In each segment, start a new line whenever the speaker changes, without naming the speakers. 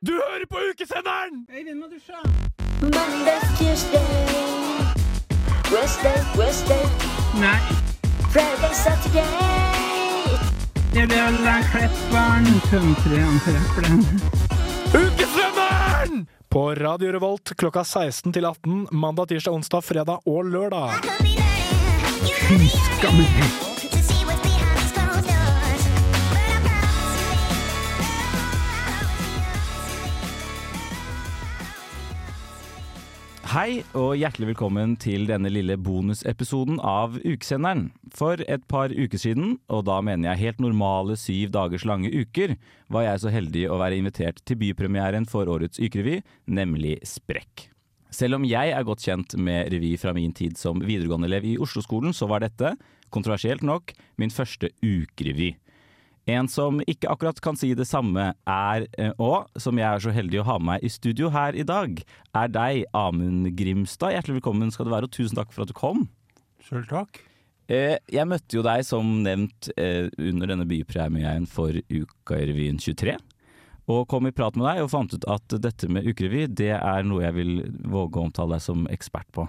Du hører på ukesenderen!
Monday, Tuesday, Wednesday, Wednesday,
Nei,
Friday, Saturday.
det blir alle klepperen.
Ukesenderen! På Radio Revolt klokka 16 til 18 mandag, tirsdag, onsdag, fredag og lørdag.
Hei og hjertelig velkommen til denne lille bonusepisoden av Ukesenderen. For et par uker siden, og da mener jeg helt normale syv dagers lange uker, var jeg så heldig å være invitert til bypremieren for årets ukerevy, nemlig Sprekk. Selv om jeg er godt kjent med revy fra min tid som videregående-elev i Oslo-skolen, så var dette, kontroversielt nok, min første ukerevy. En som ikke akkurat kan si det samme er, eh, og som jeg er så heldig å ha med meg i studio her i dag, er deg, Amund Grimstad. Hjertelig velkommen skal du være, og tusen takk for at du kom.
Sjøl takk.
Eh, jeg møtte jo deg som nevnt eh, under denne bypremien for Ukarevyen 23. Og kom i prat med deg og fant ut at dette med ukerevy, det er noe jeg vil våge å omtale deg som ekspert på.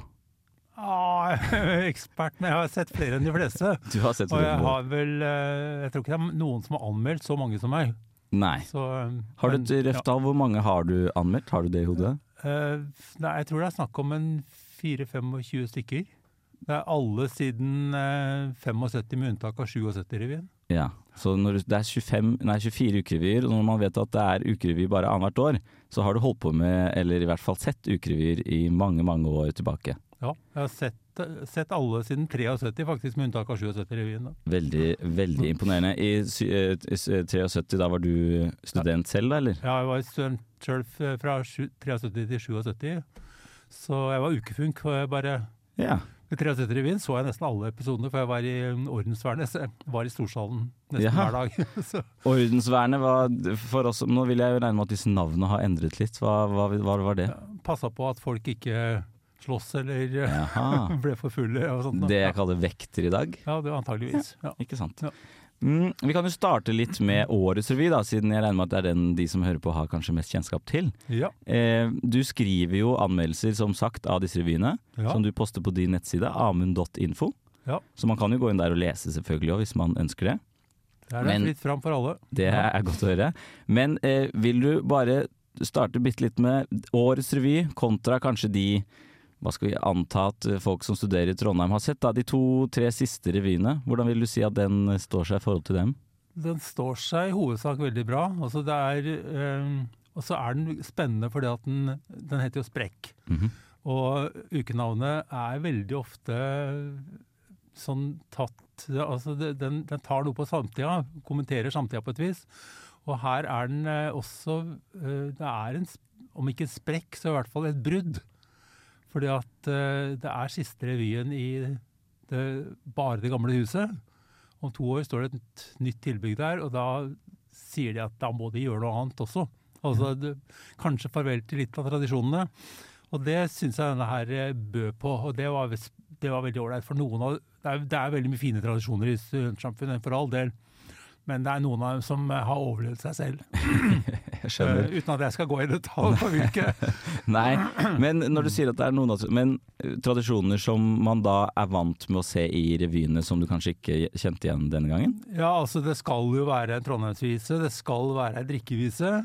Ah, ekspert, men jeg har sett flere enn de fleste.
Du har sett
Og jeg har vel eh, Jeg tror ikke det er noen som har anmeldt så mange som meg.
Nei.
Så, eh,
Har du et røft tall? Hvor mange har du anmeldt? Har du det i hodet?
ja. Eh, nei, jeg tror det er snakk om en 4-25 stykker. Det er alle siden uh, 75, med unntak av 77-revyen.
Ja, så når det er 25, nei, 24 ukerevyer, og når man vet at det er ukerevy bare annethvert år, så har du holdt på med, eller i hvert fall sett ukerevyer i mange, mange år tilbake.
Ja, jeg har sett, sett alle siden 73, faktisk, med unntak av 77-revyen.
Veldig, veldig imponerende. I sy- eh, s- 73, da var du student selv, da, eller?
Ja, jeg var student selv fra sju- 73 til 77, så jeg var ukefunk. og jeg bare...
Ja.
I 73-revyen så jeg nesten alle episodene, for jeg var i um, ordensvernet. Så jeg var i storsalen nesten
Jaha.
hver dag. så,
Ordensvernet var for oss Nå vil jeg jo regne med at disse navnene har endret litt. Hva, hva, hva var det?
Passa på at folk ikke slåss eller uh, ble for fulle og sånt.
Det jeg kaller vekter i dag?
Ja, det var antageligvis. Ja.
Ikke sant.
Ja.
Mm, vi kan jo starte litt med årets revy, da, siden jeg regner med at det er den de som hører på har kanskje mest kjennskap til.
Ja.
Eh, du skriver jo anmeldelser, som sagt, av disse revyene, som du poster på din nettside, amund.info.
Ja.
Så man kan jo gå inn der og lese selvfølgelig òg, hvis man ønsker det.
Det er fritt fram for alle.
Det er godt å høre. Men eh, vil du bare starte bitte litt med årets revy, kontra kanskje de hva skal vi anta at folk som studerer i Trondheim har sett, da, de to-tre siste revyene. Hvordan vil du si at den står seg i forhold til dem?
Den står seg i hovedsak veldig bra. Altså det er, øh, og så er den spennende fordi at den, den heter jo Sprekk.
Mhm.
Og ukenavnet er veldig ofte sånn tatt altså den, den tar noe på samtida, kommenterer samtida på et vis. Og her er den eh, også eh, Det er en, om ikke en sprekk, så i hvert fall et brudd. Fordi at eh, det er siste revyen i det, bare det gamle huset. Om to år står det et nytt tilbygg der, og da sier de at da må de gjøre noe annet også. Altså det, kanskje farvel til litt av tradisjonene. Og det syns jeg denne her eh, bød på, og det var, det var veldig ålreit. For noen av det er, det er veldig mye fine tradisjoner i studentsamfunnet, for all del. Men det er noen av dem som eh, har overlevd seg selv.
Jeg skjønner.
Eh, uten at jeg skal gå i detalj på hvilke.
Nei, men når du sier at det er noen av Men eh, tradisjoner som man da er vant med å se i revyene, som du kanskje ikke kjente igjen denne gangen?
Ja, altså det skal jo være en trondheimsvise, det skal være ei drikkevise.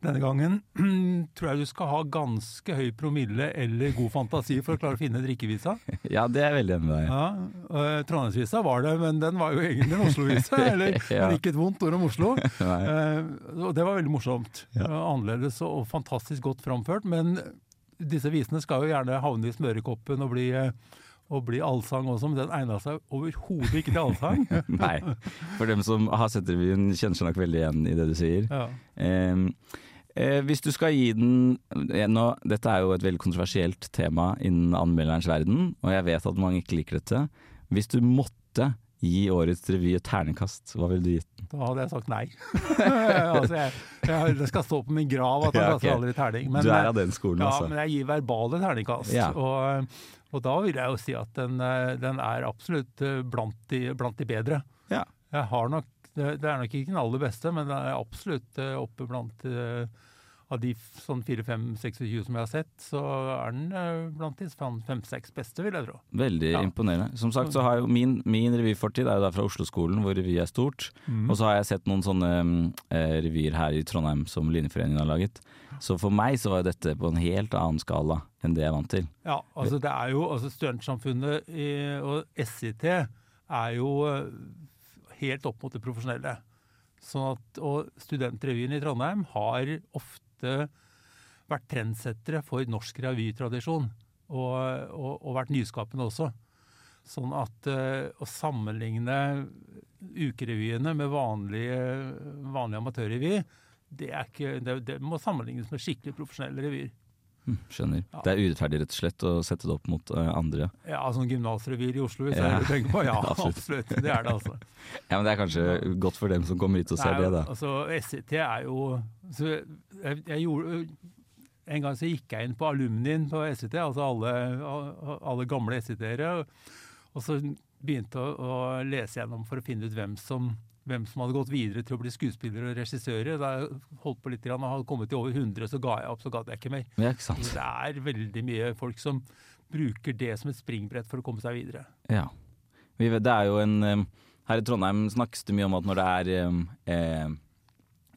Denne gangen tror jeg du skal ha ganske høy promille eller god fantasi for å klare å finne drikkevisa.
Ja, det er veldig enig med deg.
Ja, uh, Trondheimsvisa var det, men den var jo egentlig en Oslo-vise. Eller
Ja.
men ikke et vondt ord om Oslo. Eh, og det var veldig morsomt.
Ja.
Eh, annerledes og fantastisk godt framført. Men disse visene skal jo gjerne havne i smørekoppen og bli, eh, og bli allsang også, men den egna seg overhodet ikke til allsang.
Nei. For dem som har sett revyen, kjenner seg nok veldig igjen i det du sier.
Ja.
Ehm, eh, hvis du skal gi den eh, nå, Dette er jo et veldig kontroversielt tema innen anmelderens verden, og jeg vet at mange ikke liker dette. Hvis du måtte gi årets revy et terningkast, hva ville du gitt den?
Da hadde jeg sagt nei. altså jeg, jeg, det skal stå på min grav at jeg
Ja,
kaster aldri terning. Men,
du er av den skolen,
ja,
altså.
men jeg gir verbale terningkast.
Ja.
Og, og da vil jeg jo si at den, eh, den er absolutt eh, blant de, blant de bedre.
Ja.
Jeg har nok, det er nok ikke den aller beste, men det er absolutt eh, oppe blant eh, av de sånn 4-5-26 som jeg har sett, så er den eh, blant de fem-seks beste, vil jeg tro.
Veldig
Ja.
imponerende. Som sagt så har jo min, min revyfortid er jo da fra Oslo-skolen, hvor revy er stort. Og så har jeg sett noen sånne mm, eh, revyer her i Trondheim som Linjeforeningen har laget. Så for meg så var dette på en helt annen skala enn det jeg er vant til.
Ja, altså det er jo altså Studentsamfunnet i, og SIT er jo helt opp mot det profesjonelle. Sånn at, og Studentrevyen i Trondheim har ofte vært trendsettere for norsk revytradisjon, og, og, og vært nyskapende også. Sånn at eh, å sammenligne ukerevyene med vanlige, vanlig amatørrevy, det, det, det må sammenlignes med skikkelig profesjonelle revyer.
Hm, Skjønner.
Ja.
Det er urettferdig rett og slett å sette det opp mot uh, andre.
Ja, sånn gymnasrevyer i Oslo, hvis
Ja.
jeg er tenker på. Ja,
Absolutt.
absolutt. Det er det, altså.
Ja, men det er kanskje godt for dem som kommer hit og ser det, da.
Altså, SIT er jo så jeg, jeg gjorde, En gang så gikk jeg inn på alumnien på SIT, altså alle, alle gamle SIT-ere, og så begynte å, å lese gjennom for å finne ut hvem som, hvem som hadde gått videre til å bli skuespillere og regissører. Da jeg holdt på litt, og hadde kommet til over 100, så ga jeg opp, så gadd jeg ikke mer.
Ja, ikke.
Det er veldig mye folk som bruker det som et springbrett for å komme seg videre.
Ja. Vet, det er jo en eh, Her i Trondheim snakkes det mye om at når det er eh, eh,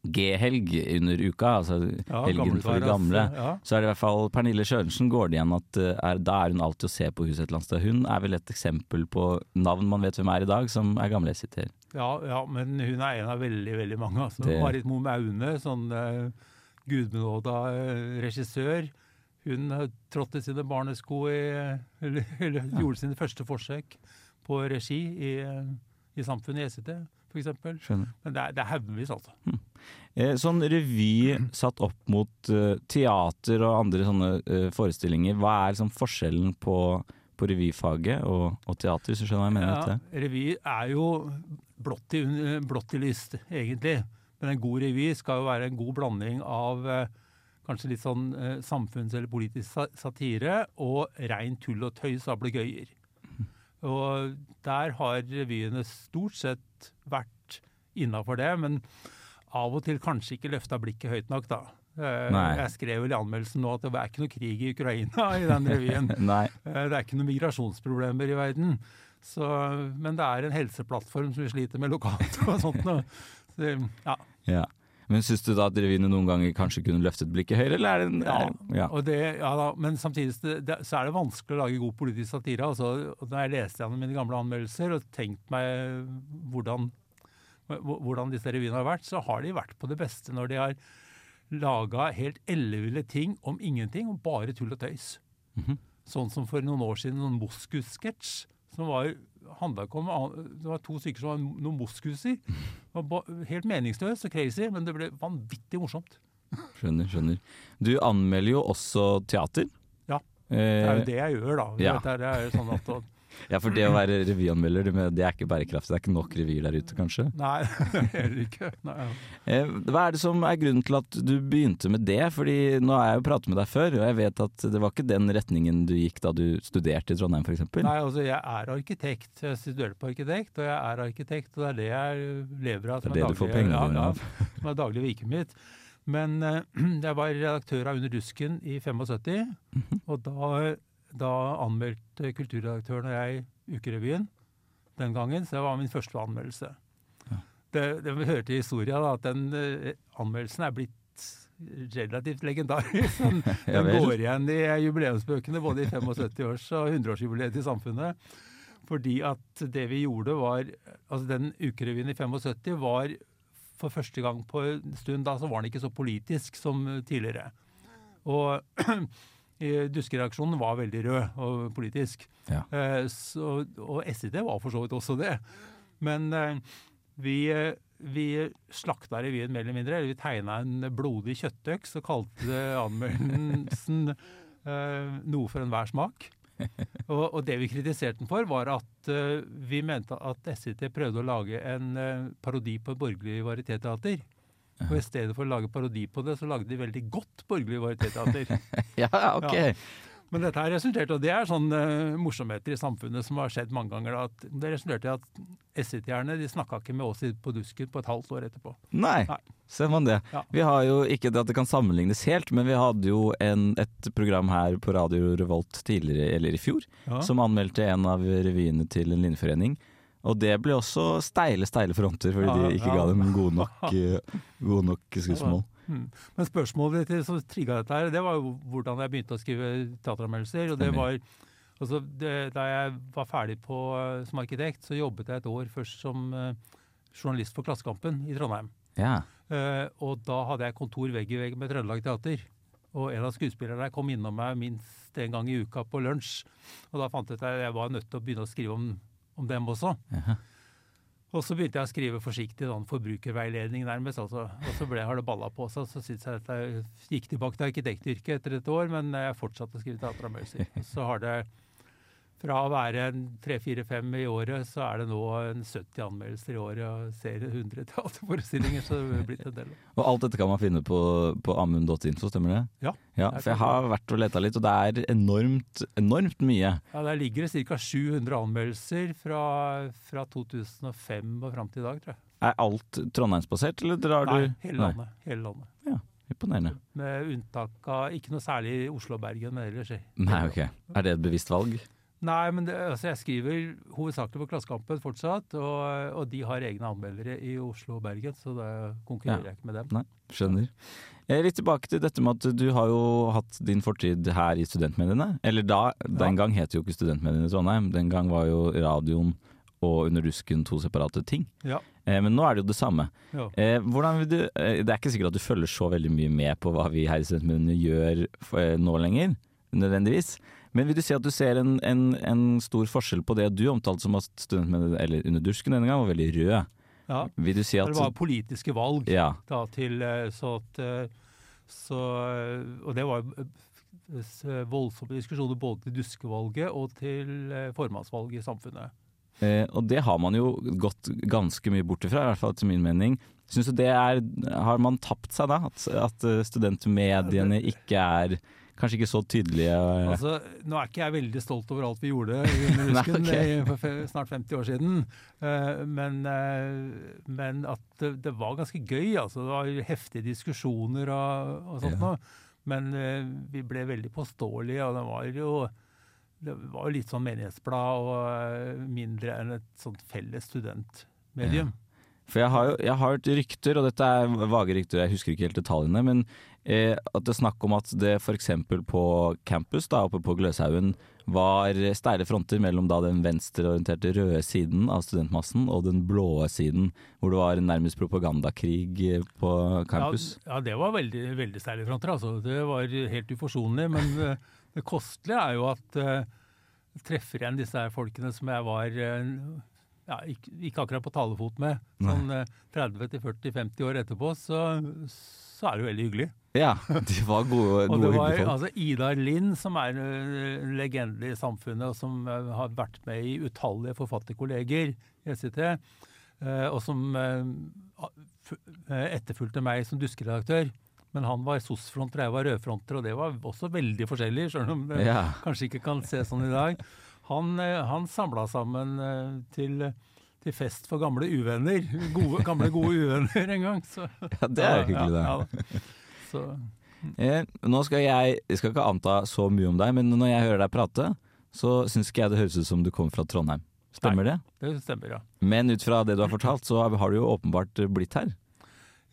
G-helg under uka, altså helgen for de gamle,
Ja.
så er det i hvert fall Pernille Sjørensen går det igjen at eh, er, da er hun alltid å se på huset et eller annet sted. Hun er vel et eksempel på navn man vet hvem er i dag, som er gamle SIT-er.
Ja, ja, men hun er en av veldig, veldig mange. Altså.
Det-
Marit Mo Maune, sånn uh, gudbenåda uh, regissør. Hun trådte sine barnesko i Eller, eller gjorde sine første forsøk på regi i, i Samfunnet i ECT, f.eks. Men det er, det er haugevis, altså.
Eh, sånn revy satt opp mot eh, teater og andre sånne eh, forestillinger, hva er liksom forskjellen på, på revyfaget og, og teater, hvis du skjønner hva jeg mener?
Ja, revy er jo blått i, blått i lyst, egentlig. Men en god revy skal jo være en god blanding av eh, kanskje litt sånn eh, samfunns- eller politisk satire og rein tull og tøys og ablegøyer. Og der har revyene stort sett vært innafor det, men av og til kanskje ikke løfta blikket høyt nok, da. Eh,
Nei.
Jeg skrev vel i anmeldelsen nå at det er ikke noe krig i Ukraina i den revyen. Eh, Det er ikke noen migrasjonsproblemer i verden. Så, men det er en helseplattform som vi sliter med lokalt og sånt noe. Så, ja.
Ja. Men syns du da at revyene noen ganger kanskje kunne løftet blikket høyere, eller er det en
Ja,
ja.
Og det, ja da, men samtidig så det, så er det vanskelig å lage god politisk satire. Altså, når jeg leste gjennom mine gamle anmeldelser og tenkt meg hvordan, hvor- hvordan disse revyene har vært, så har de vært på det beste når de har laga helt elleville ting om ingenting, og bare tull og tøys.
Mhm.
Sånn som for noen år siden, noen moskus-sketsj. Som var, handlet ikke om Det var to stykker som var noen moskuser. Helt meningsløst og crazy, men det ble vanvittig morsomt.
Skjønner, skjønner. Du anmelder jo også teater.
Ja, Det er
Eh,
jo det jeg gjør, da.
ja.
Det er jo sånn at,
ja, for det å være revyanmelder, det det er ikke bærekraftig. Det er ikke nok revyer der ute, kanskje.
nei, heller ikke. Nei, ja.
Eh, Hva er det som er grunnen til at du begynte med det? Fordi nå har jeg jo pratet med deg før, og jeg vet at det var ikke den retningen du gikk da du studerte i Trondheim, f.eks.
Nei, altså jeg er arkitekt. Jeg studerte på arkitekt, og jeg er arkitekt, og det er det jeg lever av.
Det er det du får pengene
ja,
dine
ja,
av.
som er daglig virket mitt. Men eh, jeg var redaktør av Under dusken i 75,
Mhm.
og da, da anmeldte kulturredaktøren og jeg Ukerevyen den gangen, så det var min første anmeldelse. Det, det hører til historia da, at den eh, anmeldelsen er blitt relativt legendarisk. Den, den går igjen i jubileumsbøkene både i 75-års- og 100-årsjubileet til samfunnet. Fordi at det vi gjorde var Altså den ukerevyen i 75 var for første gang på en stund da så var den ikke så politisk som tidligere. Og Duskereaksjonen var veldig rød og politisk.
Ja.
Eh, Så, og SID var for så vidt også det. Men eh, vi, eh, vi slakta revyen mer eller mindre. eller Vi tegna en blodig kjøttøks og kalte anmeldelsen 'Noe for enhver smak'. Og, og det vi kritiserte den for, var at vi mente at SIT prøvde å lage en parodi på borgerlig varietéteater. Og i stedet for å lage parodi på det, så lagde de veldig godt borgerlig varietéteater.
Ja, ok.
Men dette her resulterte, og det er sånne eh, morsomheter i samfunnet som har skjedd mange ganger, at det resulterte i at SIT-erne de snakka ikke med oss i- på Dusken på et halvt år etterpå.
Nei,
Nei.
ser man det.
Ja.
Vi har jo ikke at det kan sammenlignes helt, men vi hadde jo en, et program her på Radio Revolt tidligere, eller i fjor,
Ja.
som anmeldte en av revyene til en linjeforening. Og det ble også steile, steile fronter, fordi
Ja,
de ikke
ja.
ga dem gode nok, eh, gode nok skussmål.
Mm. Men spørsmålet som trigga dette her, det var jo hvordan jeg begynte å skrive teateranmeldelser. Og det var altså det, Da jeg var ferdig på, eh, som arkitekt, så jobbet jeg et år først som uh, journalist for Klassekampen i Trondheim.
Ja.
Uh, og da hadde jeg kontor vegg i vegg med Trøndelag Teater. Og en av skuespillerne kom innom meg minst en gang i uka på lunsj. Og da fant jeg ut at jeg var nødt til å begynne å skrive om, om dem også.
Jaha.
Og så begynte jeg å skrive forsiktig sånn forbrukerveiledning nærmest. Altså. Og så ble, har det balla på seg. Så syns jeg at jeg gikk tilbake til arkitektyrket etter et år, men jeg fortsatte å skrive teateranmeldelser. Så har det fra å være en tre-fire-fem i året, så er det nå en 70 anmeldelser i året og ser 100 teaterforestillinger, så det er blitt en del.
Og alt dette kan man finne på, på amund.info, stemmer det?
Ja.
ja. For jeg har vært og leta litt, og det er enormt, enormt mye.
Ja, Der ligger det ca. 700 anmeldelser fra, fra 2005 og fram til i dag, tror jeg.
Er alt trondheimsbasert, eller drar
Nei,
du
hele landet. Hele landet.
Imponerende.
Med unntak av ikke noe særlig Oslo og Bergen, men ellers.
Nei, ok. Er det et bevisst valg?
Nei, men det, altså jeg skriver hovedsakelig på Klassekampen fortsatt, og, og de har egne anmeldere i Oslo og Bergen, så da konkurrerer
Ja.
jeg ikke med dem.
Nei, skjønner. Eh, Litt tilbake til dette med at du har jo hatt din fortid her i studentmediene. Eller da, den gang het jo ikke studentmediene i Trondheim. Den gang var jo radioen og Under dusken to separate ting.
Ja.
Eh, men nå er det jo det samme.
Ja.
Eh, du, eh, det er ikke sikkert at du følger så veldig mye med på hva vi her i studentmediene gjør for, nå lenger, nødvendigvis. Men vil du si at du ser en, en, en stor forskjell på det du omtalte som at studentmediene, eller Under dusken denne gang, var veldig rød?
Ja.
Vil du si at
Det var politiske valg
Ja.
da til eh, så at eh, så, eh, Og det var voldsomme diskusjoner både til duskevalget og til formannsvalget i samfunnet.
Eh, og det har man jo gått ganske mye bort ifra, i hvert fall til min mening. Syns du det er Har man tapt seg da? At, at studentmediene ikke er Kanskje ikke så tydelige eh,
Altså, nå er ikke jeg veldig stolt over alt vi gjorde under Rusken
ok.
eh, for snart 50 år siden. Eh, men, men at det, var ganske gøy. Altså, det var heftige diskusjoner og, og sånt
Ja.
Men vi ble veldig påståelige, og det var jo det var litt sånn menighetsblad og mindre enn et sånt felles studentmedium.
For jeg har jo jeg har hørt rykter, og dette er vage rykter, jeg husker ikke helt detaljene, men eh, at det er snakk om at det f.eks. på campus da, oppe på Gløshaugen var steile fronter mellom da den venstreorienterte røde siden av studentmassen og den blå siden, hvor det var nærmest propagandakrig eh, på campus.
Ja, ja, det var veldig, veldig steile fronter. Altså. Det var helt uforsonlig. Men eh, det kostelige er jo at uh, treffer igjen disse her folkene som jeg var uh, ja, ikke, ikke akkurat på talefot med, sånn uh, 30-40-50 år etterpå, så, så er det jo veldig hyggelig.
Ja, de var gode,
Og det var altså Idar Lind, som er eh, en legende i samfunnet, og som eh, har vært med i utallige forfatterkolleger i SIT, eh, og som eh, eh, etterfulgte meg som duskeredaktør. Men han var SOS-fronter, jeg var rødfronter, og det var også veldig forskjellig, selv om det
Ja.
kanskje ikke kan se sånn i dag. Han, eh, han samla sammen eh, til, til fest for gamle uvenner. Gode, gamle, gode uvenner en gang. Så,
Ja, det er hyggelig, det.
Ja, ja. Så,
Eh, nå skal jeg, jeg skal ikke anta så mye om deg, men når jeg hører deg prate, så syns ikke jeg det høres ut som du kommer fra Trondheim. Stemmer det?
det stemmer, ja.
Men ut fra det du har fortalt, så har du jo åpenbart blitt her.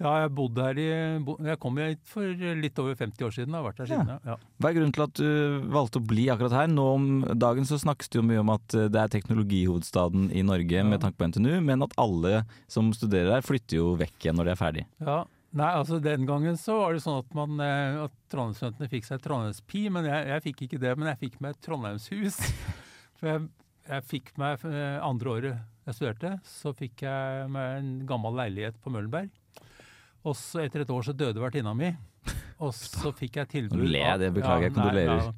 Ja, jeg bodde her i Jeg kom hit for litt over 50 år siden. Jeg Har vært her siden, ja. ja.
Hva er grunnen til at du valgte å bli akkurat her? Nå om dagen så snakkes det jo mye om at eh, det er teknologihovedstaden i Norge med tanke på NTNU, men at alle som studerer her flytter jo vekk igjen når de er ferdig.
ja. Nei, altså Den gangen så var det sånn at, man, eh, at Trondheimsstudentene fikk seg Trondheimspi, men jeg, jeg fikk ikke det. Men jeg fikk meg Trondheimshus. For jeg, jeg fikk meg eh, andre året jeg studerte, så fikk jeg meg en gammel leilighet på Møllenberg. Og så etter et år så døde vertinna mi. Og så fikk jeg tilbud
Nå ler jeg, det beklager jeg, kondolerer.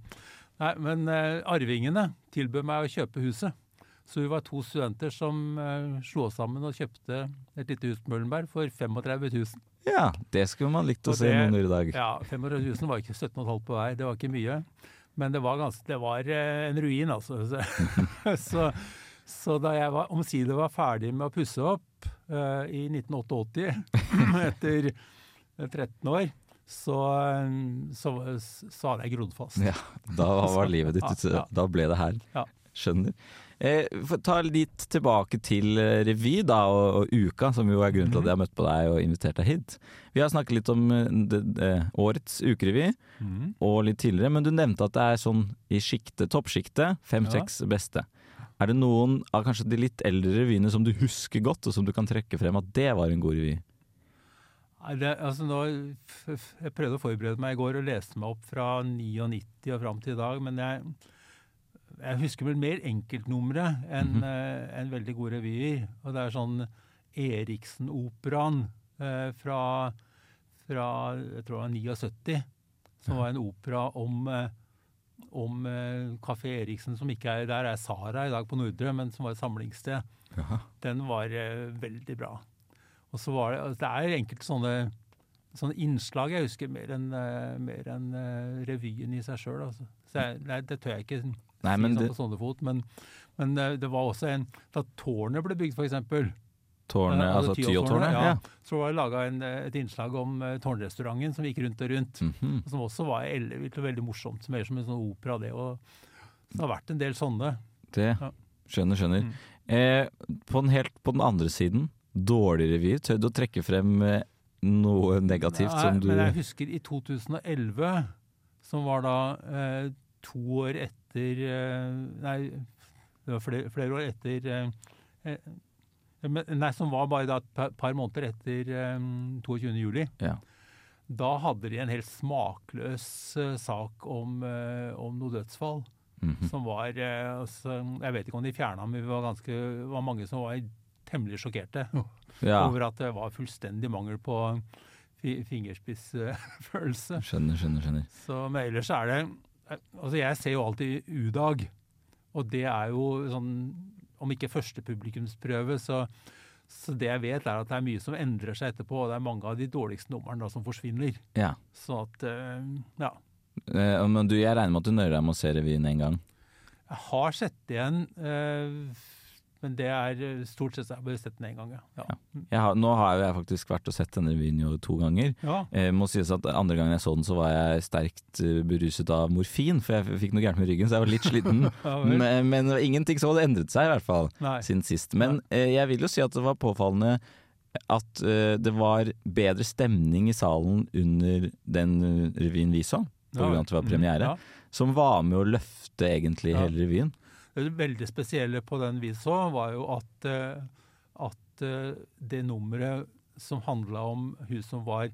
Nei, men uh, arvingene tilbød meg å kjøpe huset. Så vi var to studenter som uh, slo oss sammen og kjøpte et lite hus på Møllenberg for 35 000.
Ja, det skulle man likt å
Og
se
det-
noen år i dag.
Ja, 35 000 var ikke 17,5 på vei, det var ikke mye. Men det var, ganske, det var uh, en ruin, altså. Så, så, så da jeg var, omsider var ferdig med å pusse opp eh, i 1988, etter 13 år, så, eh, så, så hadde jeg grodd fast.
Ja, da var livet ditt
Ja, ja.
Da ble det her.
Ja.
Skjønner. Eh, ta litt tilbake til eh, revy da, og, og uka, som jo er grunnen
Mhm.
til at jeg har møtt på deg og invitert deg hit. Vi har snakket litt om eh, det, det, årets ukerevy,
mm.
og litt tidligere, men du nevnte at det er sånn i sjiktet, toppsjiktet, fem-seks beste. Er det noen av kanskje de litt eldre revyene som du husker godt, og som du kan trekke frem at det var en god revy?
Det, altså nå, jeg prøvde å forberede meg i går og leste meg opp fra 99 og fram til i dag, men jeg, jeg husker vel mer enkeltnumre enn
mm
-hmm. en veldig gode revyer. Og det er sånn Eriksen-operaen eh, fra, fra jeg tror det var 79, som var en opera om eh, om eh, Kafé Eriksen, som ikke er der, er Sara i dag på Nordre, men som var et samlingssted. Den var eh, veldig bra. Og så var det, altså, det er enkelte sånne, sånne innslag jeg husker mer enn eh, en, eh, revyen i seg sjøl. Altså. Nei, det tør jeg ikke
Nei, si
sånn
det,
på sånne fot. Men, men eh, det var også en Da tårnet ble bygd, f.eks.
tårnet,
ja,
altså
Tyholttårnet,
Tyholttårnet?
ja. Så var det laga et innslag om eh, tårnrestauranten som gikk rundt og rundt.
Mhm.
Som også var ellevilt veldig morsomt. Mer som en sånn opera, det. Og så det har vært en del sånne.
Det
Ja.
skjønner, skjønner.
Mm.
Eh, på, den helt, på den andre siden, dårlige revyer. Tør du å trekke frem eh, noe negativt
Nei,
som du
Men jeg husker i 2011, som var da eh, to år etter eh, Nei, det var flere, flere år etter eh, Nei, som var bare da et par, par måneder etter eh, 22. juli.
Ja.
Da hadde de en helt smakløs eh, sak om, eh, om noe dødsfall.
Mhm.
Som var altså, Jeg vet ikke om de fjerna, men vi var ganske det var mange som var temmelig sjokkerte
Ja,
over at det var fullstendig mangel på fingerspissfølelse.
skjønner, skjønner. skjønner.
Så, men ellers er det Altså, jeg ser jo alltid U-dag, og det er jo sånn Om ikke første publikumsprøve, så, så det jeg vet, er at det er mye som endrer seg etterpå, og det er mange av de dårligste numrene som forsvinner.
Ja.
Så at eh, Ja.
Eh, men du, jeg regner med at du nøyer deg med å se revyen en gang.
Jeg har sett igjen, eh, men det er eh, stort sett så har jeg bare sett den én gang, ja. ja.
Jeg har, nå har jeg faktisk vært og sett denne revyen jo to ganger.
ja.
Eh, må sies at Andre gangen jeg så den, så var jeg sterkt eh, beruset av morfin, for jeg fikk noe gærent med ryggen, så jeg var litt sliten.
Ja,
men, men det ingenting så hadde endret seg, i hvert fall,
Nei.
siden sist. Men eh, jeg vil jo si at det var påfallende at eh, det var bedre stemning i salen under den eh, revyen vi så, av at det var premiere,
Ja.
som var med å løfte egentlig hele revyen.
Det veldig spesielle på den vi så, var jo at, eh, at eh, det nummeret som handla om hun som var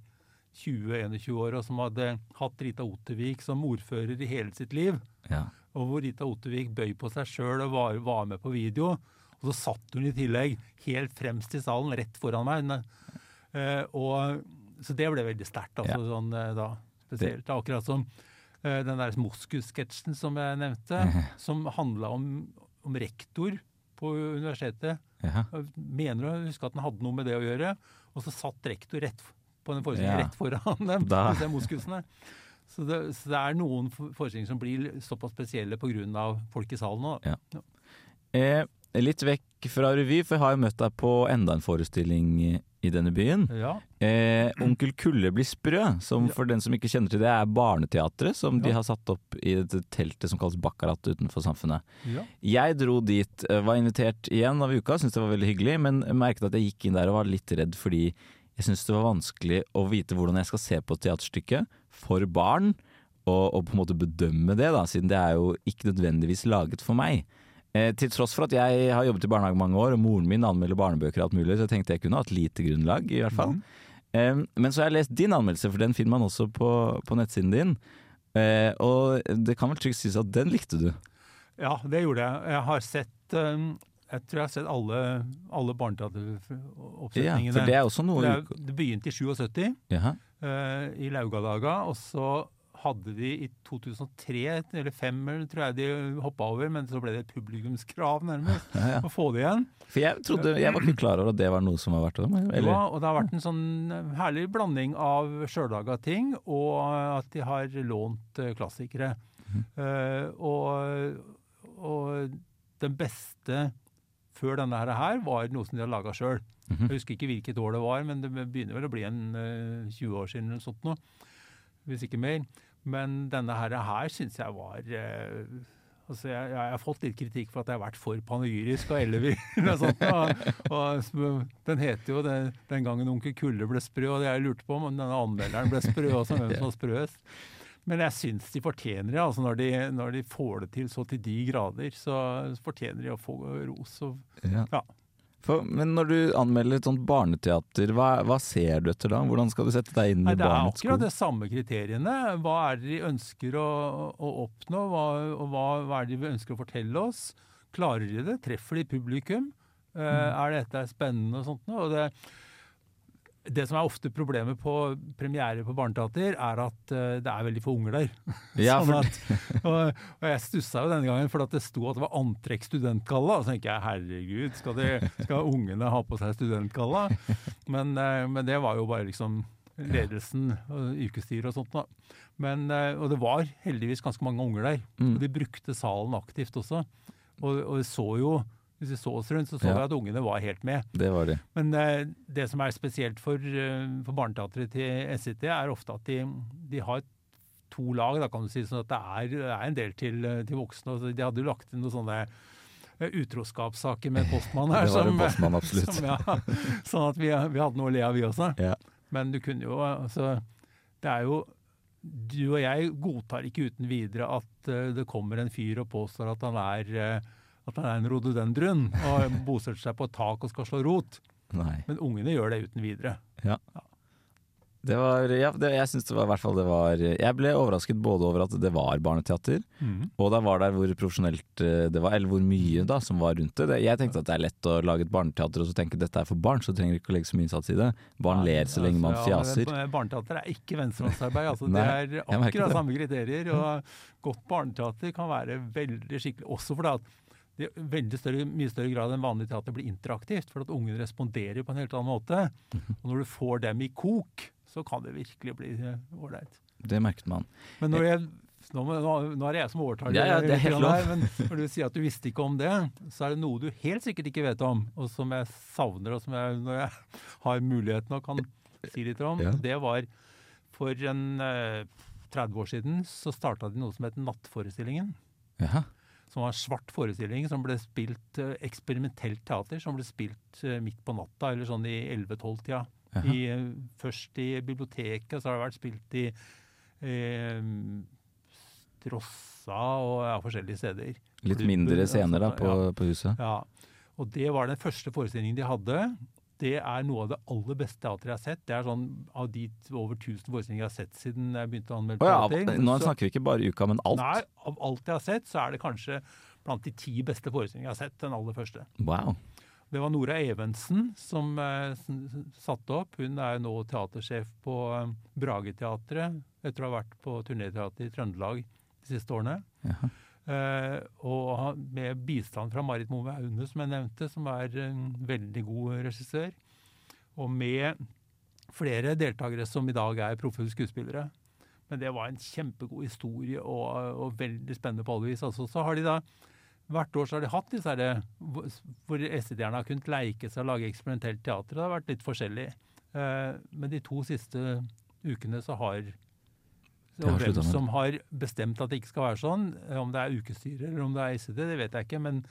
20-21 år, og som hadde hatt Rita Ottervik som ordfører i hele sitt liv,
Ja.
og hvor Rita Ottervik bøy på seg sjøl og var, var med på video, og så satt hun i tillegg helt fremst i salen, rett foran meg. Eh, og, så det ble veldig sterkt, altså,
Ja.
sånn, da, spesielt. Akkurat som eh, den der Moskus-sketsjen som jeg nevnte, som handla om, om rektor på universitetet.
Ja.
Mener å huske at den hadde noe med det å gjøre. Og så satt rektor rett på den forestillingen
Ja.
rett foran dem,
Da-
disse moskusene. Så det, så det er noen for- forestillinger som blir såpass spesielle pga. folk i salen Også.
Ja. Eh, litt vekk fra revy, for jeg har jo møtt deg på enda en forestilling i, denne byen.
Ja.
Eh, Onkel Kulle blir sprø, som for den som ikke kjenner til det, er barneteatret som de har satt opp i dette teltet som kalles Bakkarat utenfor Samfunnet.
ja.
Jeg dro dit, eh, var invitert igjen av uka, syntes det var veldig hyggelig, men merket at jeg gikk inn der og var litt redd fordi jeg syntes det var vanskelig å vite hvordan jeg skal se på et teaterstykke for barn, og, og på en måte bedømme det, da, siden det er jo ikke nødvendigvis laget for meg. Eh, til tross for at jeg har jobbet i barnehage mange år, og moren min anmelder barnebøker og alt mulig, så tenkte jeg kunne ha et lite grunnlag, i hvert fall. Eh, men så har jeg lest din anmeldelse, for den finner man også på, på nettsiden din. Eh, og det kan vel trygt sies at den likte du.
ja, det gjorde jeg. Jeg har sett um, Jeg tror jeg har sett alle, alle
Ja,
barneteateroppsetningene.
for det er også noe
det, begynte i 77.
Jaha.
eh, i Laugadaga, og så hadde de i 2003 eller 2005 tror jeg de hoppa over, men så ble det et publikumskrav nærmest
Ja, ja.
å få det igjen.
For jeg trodde, jeg var ikke klar over at det var noe som var verdt det. Eller?
Ja, og det har vært en sånn herlig blanding av sjøllaga ting og at de har lånt klassikere. klassikere. Uh, og, og den beste før denne her, var noe som de hadde laga sjøl.
Mhm.
Jeg husker ikke hvilket år det var, men det begynner vel å bli en uh, 20 år siden eller sånt nå. Hvis ikke mer. Men denne her, her syns jeg var eh, Altså, jeg, jeg har fått litt kritikk for at jeg har vært for panegyrisk og ellevill. og sånt, og, og den heter jo det, 'Den gangen onkel Kulle ble sprø', og det jeg lurte på om denne anmelderen ble sprø også, hvem som var sprøest. Men jeg syns de fortjener det. altså når de, når de får det til så til de grader, så fortjener de å få ros. Og,
Ja.
Ja.
For, men når du anmelder et sånt barneteater, hva, hva ser du etter da? Hvordan skal du sette deg inn
Nei,
i
det er
barnets
akkurat
sko?
samme kriteriene. Hva er det de ønsker å, å oppnå, hva, og hva, hva er det de ønsker å fortelle oss? Klarer de det? Treffer de publikum?
Mm.
Uh, er dette spennende og sånt noe? Og det, det som er ofte problemet på premiere på barneteater, er at eh, det er veldig få unger der.
Ja,
sånn at, og, og jeg stussa jo denne gangen for at det sto at det var antrekk studentgalla. Og så tenker jeg herregud, skal, de, skal ungene ha på seg studentgalla? Men, eh, men det var jo bare liksom ledelsen og yrkesstyret og sånt. Da. Men, eh, og det var heldigvis ganske mange unger der.
Mm.
Og de brukte salen aktivt også. Og, og så jo, hvis vi så oss rundt, så så
Ja.
vi at ungene var helt med.
det var det.
Men eh, det som er spesielt for, eh, for barneteatret til SIT, er ofte at de, de har to lag, da kan du si, sånn at det er, det er en del til, eh, til voksne. og så De hadde jo lagt inn noen sånne eh, utroskapssaker med postmann her.
Det var en
som-
postmann, absolutt.
Som, ja, sånn at vi, vi hadde noe å le av, vi også.
Ja.
Men du kunne jo altså Det er jo Du og jeg godtar ikke uten videre at uh, det kommer en fyr og påstår at han er eh, at han er en rododendron og bosetter seg på et tak og skal slå rot.
Nei.
Men ungene gjør det uten videre.
Det var, ja, det, jeg synes det var i hvert fall det var Jeg ble overrasket både over at det var barneteater, og da var det hvor profesjonelt eh, det var, eller hvor mye da som var rundt det. Jeg tenkte at det er lett å lage et barneteater og så tenke at dette er for barn, så trenger du ikke å legge så mye innsats i det. Barn ler så lenge man fjaser.
ja, Barneteater er ikke venstrehåndsarbeid. Altså, det er akkurat samme kriterier. Og godt barneteater kan være veldig skikkelig. Også fordi at i veldig større, mye større grad enn vanlig teater blir interaktivt. For at ungene responderer på en helt annen måte. Og når du får dem i kok, så kan det virkelig bli eh, ålreit.
Det merket man.
Men når jeg nå, nå, nå er det jeg som overtar
Ja, ja, det er helt lov.
men når du sier at du visste ikke om det, så er det noe du helt sikkert ikke vet om, og som jeg savner, og som jeg, når jeg har muligheten og kan si litt om.
Ja.
Det var for en eh, 30 år siden så starta de noe som het Nattforestillingen.
Jaha.
Som var en svart forestilling som ble spilt eh, eksperimentelt teater, som ble spilt eh, midt på natta, eller sånn i 11-12-tida.
Jaha.
I, eh, først i biblioteket, så har det vært spilt i eh, Strossa og ja, forskjellige steder.
Litt mindre scener da på,
ja.
på huset.
Ja, og det var den første forestillingen de hadde. Det er noe av det aller beste teatret jeg har sett. Det er sånn av de over 1000 forestillinger jeg har sett siden jeg begynte å anmelde
oh, ja, nå
så-
snakker vi ikke bare uka, men alt.
Nei, av alt jeg har sett, så er det kanskje blant de ti beste forestillingene jeg har sett. Den aller første.
Wow.
Det var Nora Evensen som eh, satte opp. Hun er nå teatersjef på eh, Brageteatret, etter å ha vært på turnéteater i Trøndelag de siste årene.
Jaha.
Eh, og med bistand fra Marit Moe Aune, som jeg nevnte, som er en veldig god regissør. Og med flere deltakere som i dag er proffe skuespillere. Men det var en kjempegod historie og, og veldig spennende på alle vis. Altså, så har de da Hvert år så har de hatt disse her, hvor SID-erne har kunnet leike seg og lage eksperimentelt teater. Det har vært litt forskjellig. Eh, men de to siste ukene så har og hvem som har bestemt at det ikke skal være sånn, om det er ukestyret eller om det er ICD, det vet jeg ikke. Men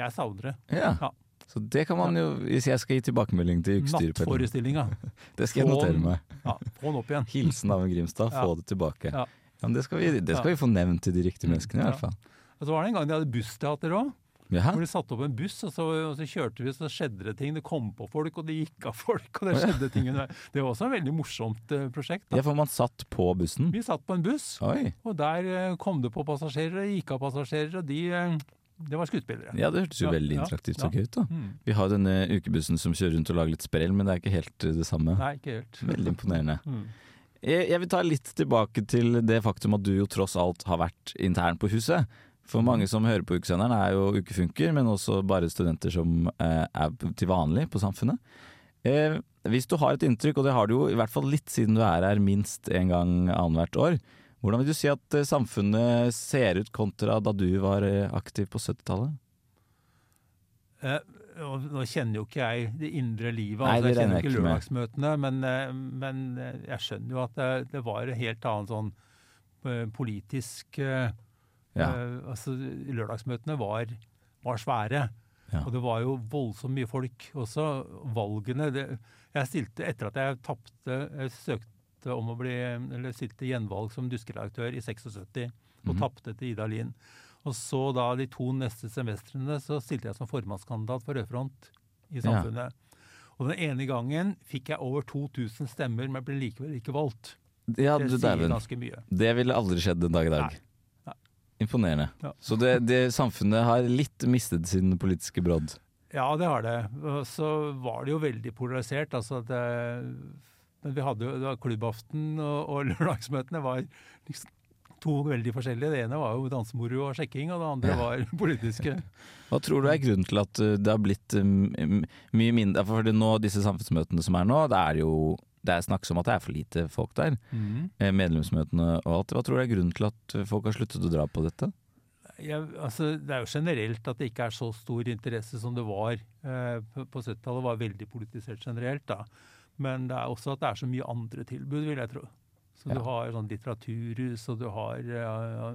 jeg savner det.
Ja.
Ja.
Så det kan man jo, hvis jeg skal gi tilbakemelding til ukestyret
Nattforestillinga.
Det skal jeg notere meg.
Ja, få den opp igjen.
Hilsen av en Grimstad, få det tilbake.
Ja.
Ja, men det skal, vi, det skal vi få nevnt til de riktige
Mm,
menneskene i hvert fall.
Og så var det en gang de hadde bussteater òg.
Jaha.
Hvor de satte opp en buss, og så, og så kjørte vi, så skjedde det ting. Det kom på folk, og det gikk av folk, og det skjedde ting. underveis. Det var også et veldig morsomt eh, prosjekt. Da.
Ja, for man satt på bussen.
Vi satt på en buss,
Oi.
og der eh, kom det på passasjerer, og gikk av passasjerer, og de eh, Det var skuespillere.
Ja, det hørtes jo
Ja,
veldig interaktivt
ja.
gøy ut. da.
Mm.
Vi har denne ukebussen som kjører rundt og lager litt sprell, men det er ikke helt det samme.
Nei, ikke helt.
Veldig imponerende.
Mm.
Jeg, jeg vil ta litt tilbake til det faktum at du jo tross alt har vært intern på huset. For mange som hører på Ukesenderen er jo ukefunker, men også bare studenter som eh, er til vanlig på Samfunnet. Eh, hvis du har et inntrykk, og det har du jo i hvert fall litt siden du er her minst en gang annethvert år, Hvordan vil du si at eh, samfunnet ser ut kontra da du var aktiv på 70-tallet?
Eh, nå kjenner jo ikke jeg det indre livet,
Nei,
altså, jeg kjenner jo ikke lørdagsmøtene, men, men jeg skjønner jo at det, det var en helt annen sånn politisk
Ja.
Uh, altså, Lørdagsmøtene var, var svære.
Ja.
Og det var jo voldsomt mye folk også. Valgene det, Jeg stilte etter at jeg tapte Jeg søkte om å bli Eller stilte gjenvalg som duskeredaktør i 76 og
Mhm.
tapte til Ida Lien. Og så da de to neste semestrene så stilte jeg som formannskandidat for Rødfront i
Ja.
Samfunnet. Og den ene gangen fikk jeg over 2000 stemmer, men ble likevel ikke valgt.
Ja,
Det sier ganske mye.
Det ville aldri skjedd en dag i dag.
Nei.
Imponerende.
Ja.
Så det, det samfunnet har litt mistet sin politiske brodd.
Ja, det har det. Så var det jo veldig polarisert. Altså det, men vi hadde jo klubbaften og, og lørdagsmøtene var liksom to veldig forskjellige. Det ene var jo dansemoro og sjekking, og det andre var politiske.
Hva tror du er grunnen til at uh, det har blitt um, mye mindre For nå, disse samfunnsmøtene som er nå, det er jo det er snakkes om at det er for lite folk der. Mm. Medlemsmøtene og alt. Hva tror du er grunnen til at uh, folk har sluttet å dra på dette?
Ja, altså, det er jo generelt at det ikke er så stor interesse som det var eh, på, på 70-tallet. var veldig politisert generelt, da. Men det er også at det er så mye andre tilbud, vil jeg tro. Så
Ja.
du har sånn litteraturhus, og du har ja,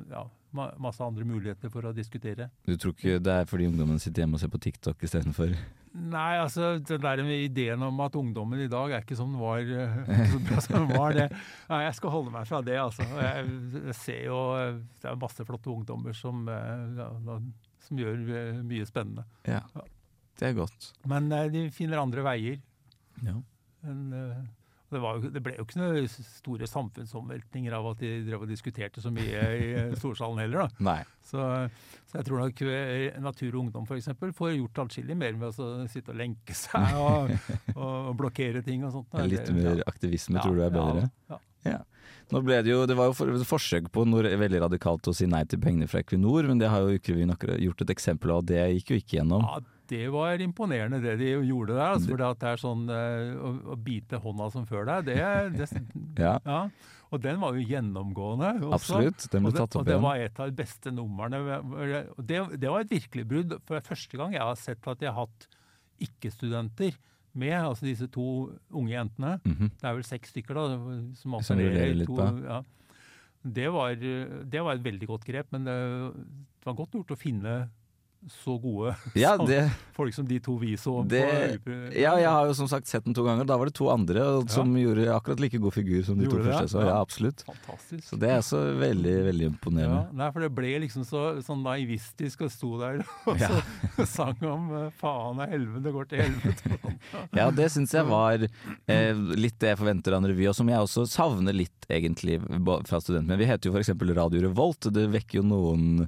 ja, masse andre muligheter for å diskutere.
Du tror ikke det er fordi ungdommen sitter hjemme og ser på TikTok istedenfor
Nei, altså den der med ideen om at ungdommen i dag er ikke som den var, eh, så bra som den var det, Nei, jeg skal holde meg fra det, altså. Jeg, ser jo Det er masse flotte ungdommer som, eh, ja, som gjør eh, mye spennende.
Ja, det er godt.
Men de finner andre veier.
Ja.
eh, det, var det ble jo ikke noen store samfunnsomveltninger av at de drev og diskuterte så mye i storsalen heller. da. Så, så jeg tror nok eh, Natur og Ungdom f.eks. får gjort atskillig mer med å sitte og lenke seg og, og blokkere ting og sånt. da.
Litt mer aktivisme
Ja,
tror du er bedre?
Ja, ja.
Nå ble det jo, det var jo for, forsøk på noe veldig radikalt å si nei til pengene fra Equinor, men det har jo Ukerevyen akkurat gjort et eksempel av, og det gikk jo ikke gjennom.
Ja, det var imponerende det de gjorde der. Altså, for det er sånn eh, å, å bite hånda som før deg, det, det
Ja,
ja. Og den var jo gjennomgående. Også.
absolutt. Den ble tatt opp igjen.
og det var et av de beste numrene. Det, det var et virkelig brudd. For det er første gang jeg har sett at de har hatt ikke-studenter med, altså disse to unge jentene.
Mhm.
Det er vel seks stykker da, som opererer.
litt
to,
på.
ja. det, var, det var et veldig godt grep, men det, det var godt gjort å finne så gode
Ja, det,
folk som de to vi så.
Det- ja, jeg har jo som sagt sett den to ganger. Da var det to andre og- som gjorde akkurat like god figur som de to første. Så
ja?
ja, absolutt.
Fantastisk.
Så det er også veldig, veldig
Ja, nei, for det ble liksom så sånn naivistisk og sto der og
Ja.
så sang om eh, faen og helvete går til helvete.
Ja, det syns jeg var eh, litt det jeg forventer av en revy, og som jeg også savner litt egentlig fra studenten. Men vi heter jo f.eks. Radio Revolt, det vekker jo noen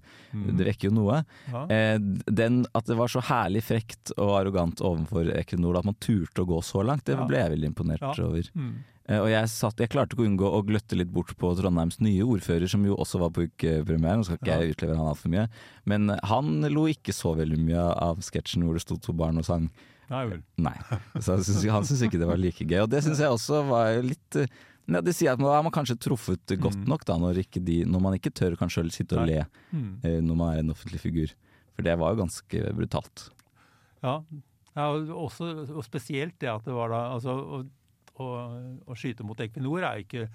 Det vekker jo noe.
Ja.
Eh, den, at det var så herlig frekt og arrogant overfor Equinor, at man turte å gå så langt, det ble jeg veldig imponert
Ja.
over.
Mm.
Eh, og jeg, satt, jeg klarte ikke å unngå å gløtte litt bort på Trondheims nye ordfører, som jo også var på ukepremieren. Nå skal ikke jeg utlevere han altfor mye, men han lo ikke så veldig mye av sketsjen hvor det sto to barn og sang.
Nei vel.
Nei. Så han syns, han syns ikke det var like gøy. Og det syns jeg også var litt eh, ja, Det sier at man man kanskje truffet godt nok da, når, ikke de, når man ikke tør kanskje å sitte og le
Mm.
eh, når man er en offentlig figur. For det var jo ganske brutalt.
Ja. ja og, også, og spesielt det at det var da altså, å, å, å skyte mot Equinor er ikke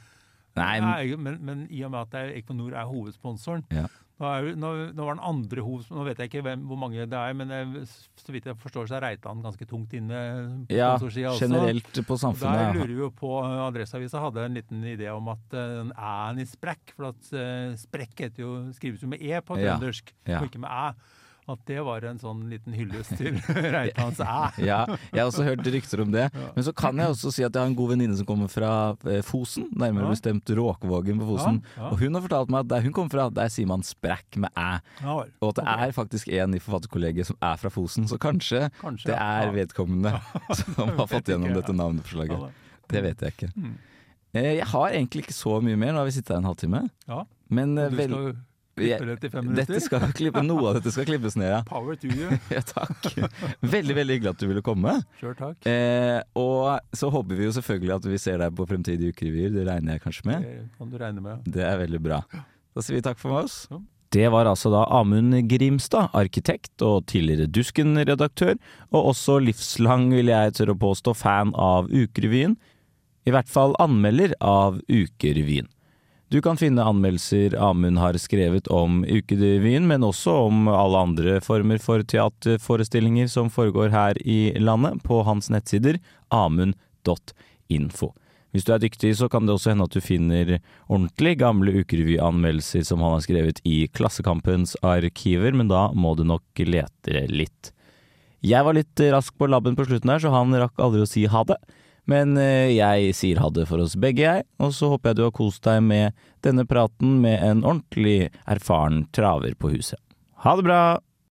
Nei,
er men, men i og med at er, Equinor er hovedsponsoren
Ja.
nå, er, nå, nå var den andre hovedsponsoren Nå vet jeg ikke hvem, hvor mange det er, men jeg, så vidt jeg forstår så er Reitan ganske tungt inne
ja, generelt på
samfunnet. Der lurer vi jo på, Adresseavisa hadde en liten idé om at eh, den æ-en i sprekk, for at uh, sprekk heter jo, skrives jo med e på
Ja, ja.
og ikke med æ. At det var en sånn liten hyllest til Reitans æ.
Ja, jeg har også hørt rykter om det. Men så kan jeg også si at jeg har en god venninne som kommer fra eh, Fosen, nærmere
Ja.
bestemt Råkvågen på Fosen.
Ja, ja.
Og hun har fortalt meg at der hun kommer fra, der sier man sprekk med æ.
Ja.
Og at det er faktisk en i forfatterkollegiet som er fra Fosen, så kanskje,
Kanskje,
det er vedkommende som har fått gjennom dette navneforslaget. Det vet jeg ikke.
Mm.
Eh, Jeg har egentlig ikke så mye mer, nå har vi sittet her en halvtime.
Ja.
Men eh,
Du skal jo Klipper det til fem minutter.
Dette skal klippe, noe av dette skal klippes ned, ja.
Power to you.
ja. Takk. Veldig, veldig hyggelig at du ville komme.
Sure, takk.
Eh, og så håper vi jo selvfølgelig at vi ser deg på fremtidige ukerevyer. Det regner jeg kanskje med.
Det kan du regne med.
Det er veldig bra. Da sier vi takk for oss.
Ja.
Det var altså da Amund Grimstad, arkitekt og tidligere Dusken-redaktør, og også livslang, vil jeg tørre å påstå, fan av Ukerevyen. I hvert fall anmelder av Ukerevyen. Du kan finne anmeldelser Amund har skrevet om Ukerevyen, men også om alle andre former for teaterforestillinger som foregår her i landet, på hans nettsider amund.info. Hvis du er dyktig, så kan det også hende at du finner ordentlig gamle ukerevyanmeldelser som han har skrevet i Klassekampens arkiver, men da må du nok lete litt. Jeg var litt rask på labben på slutten her, så han rakk aldri å si ha det. Men eh, jeg sier ha det for oss begge, jeg, og så håper jeg du har kost deg med denne praten med en ordentlig erfaren traver på huset. Ha det bra!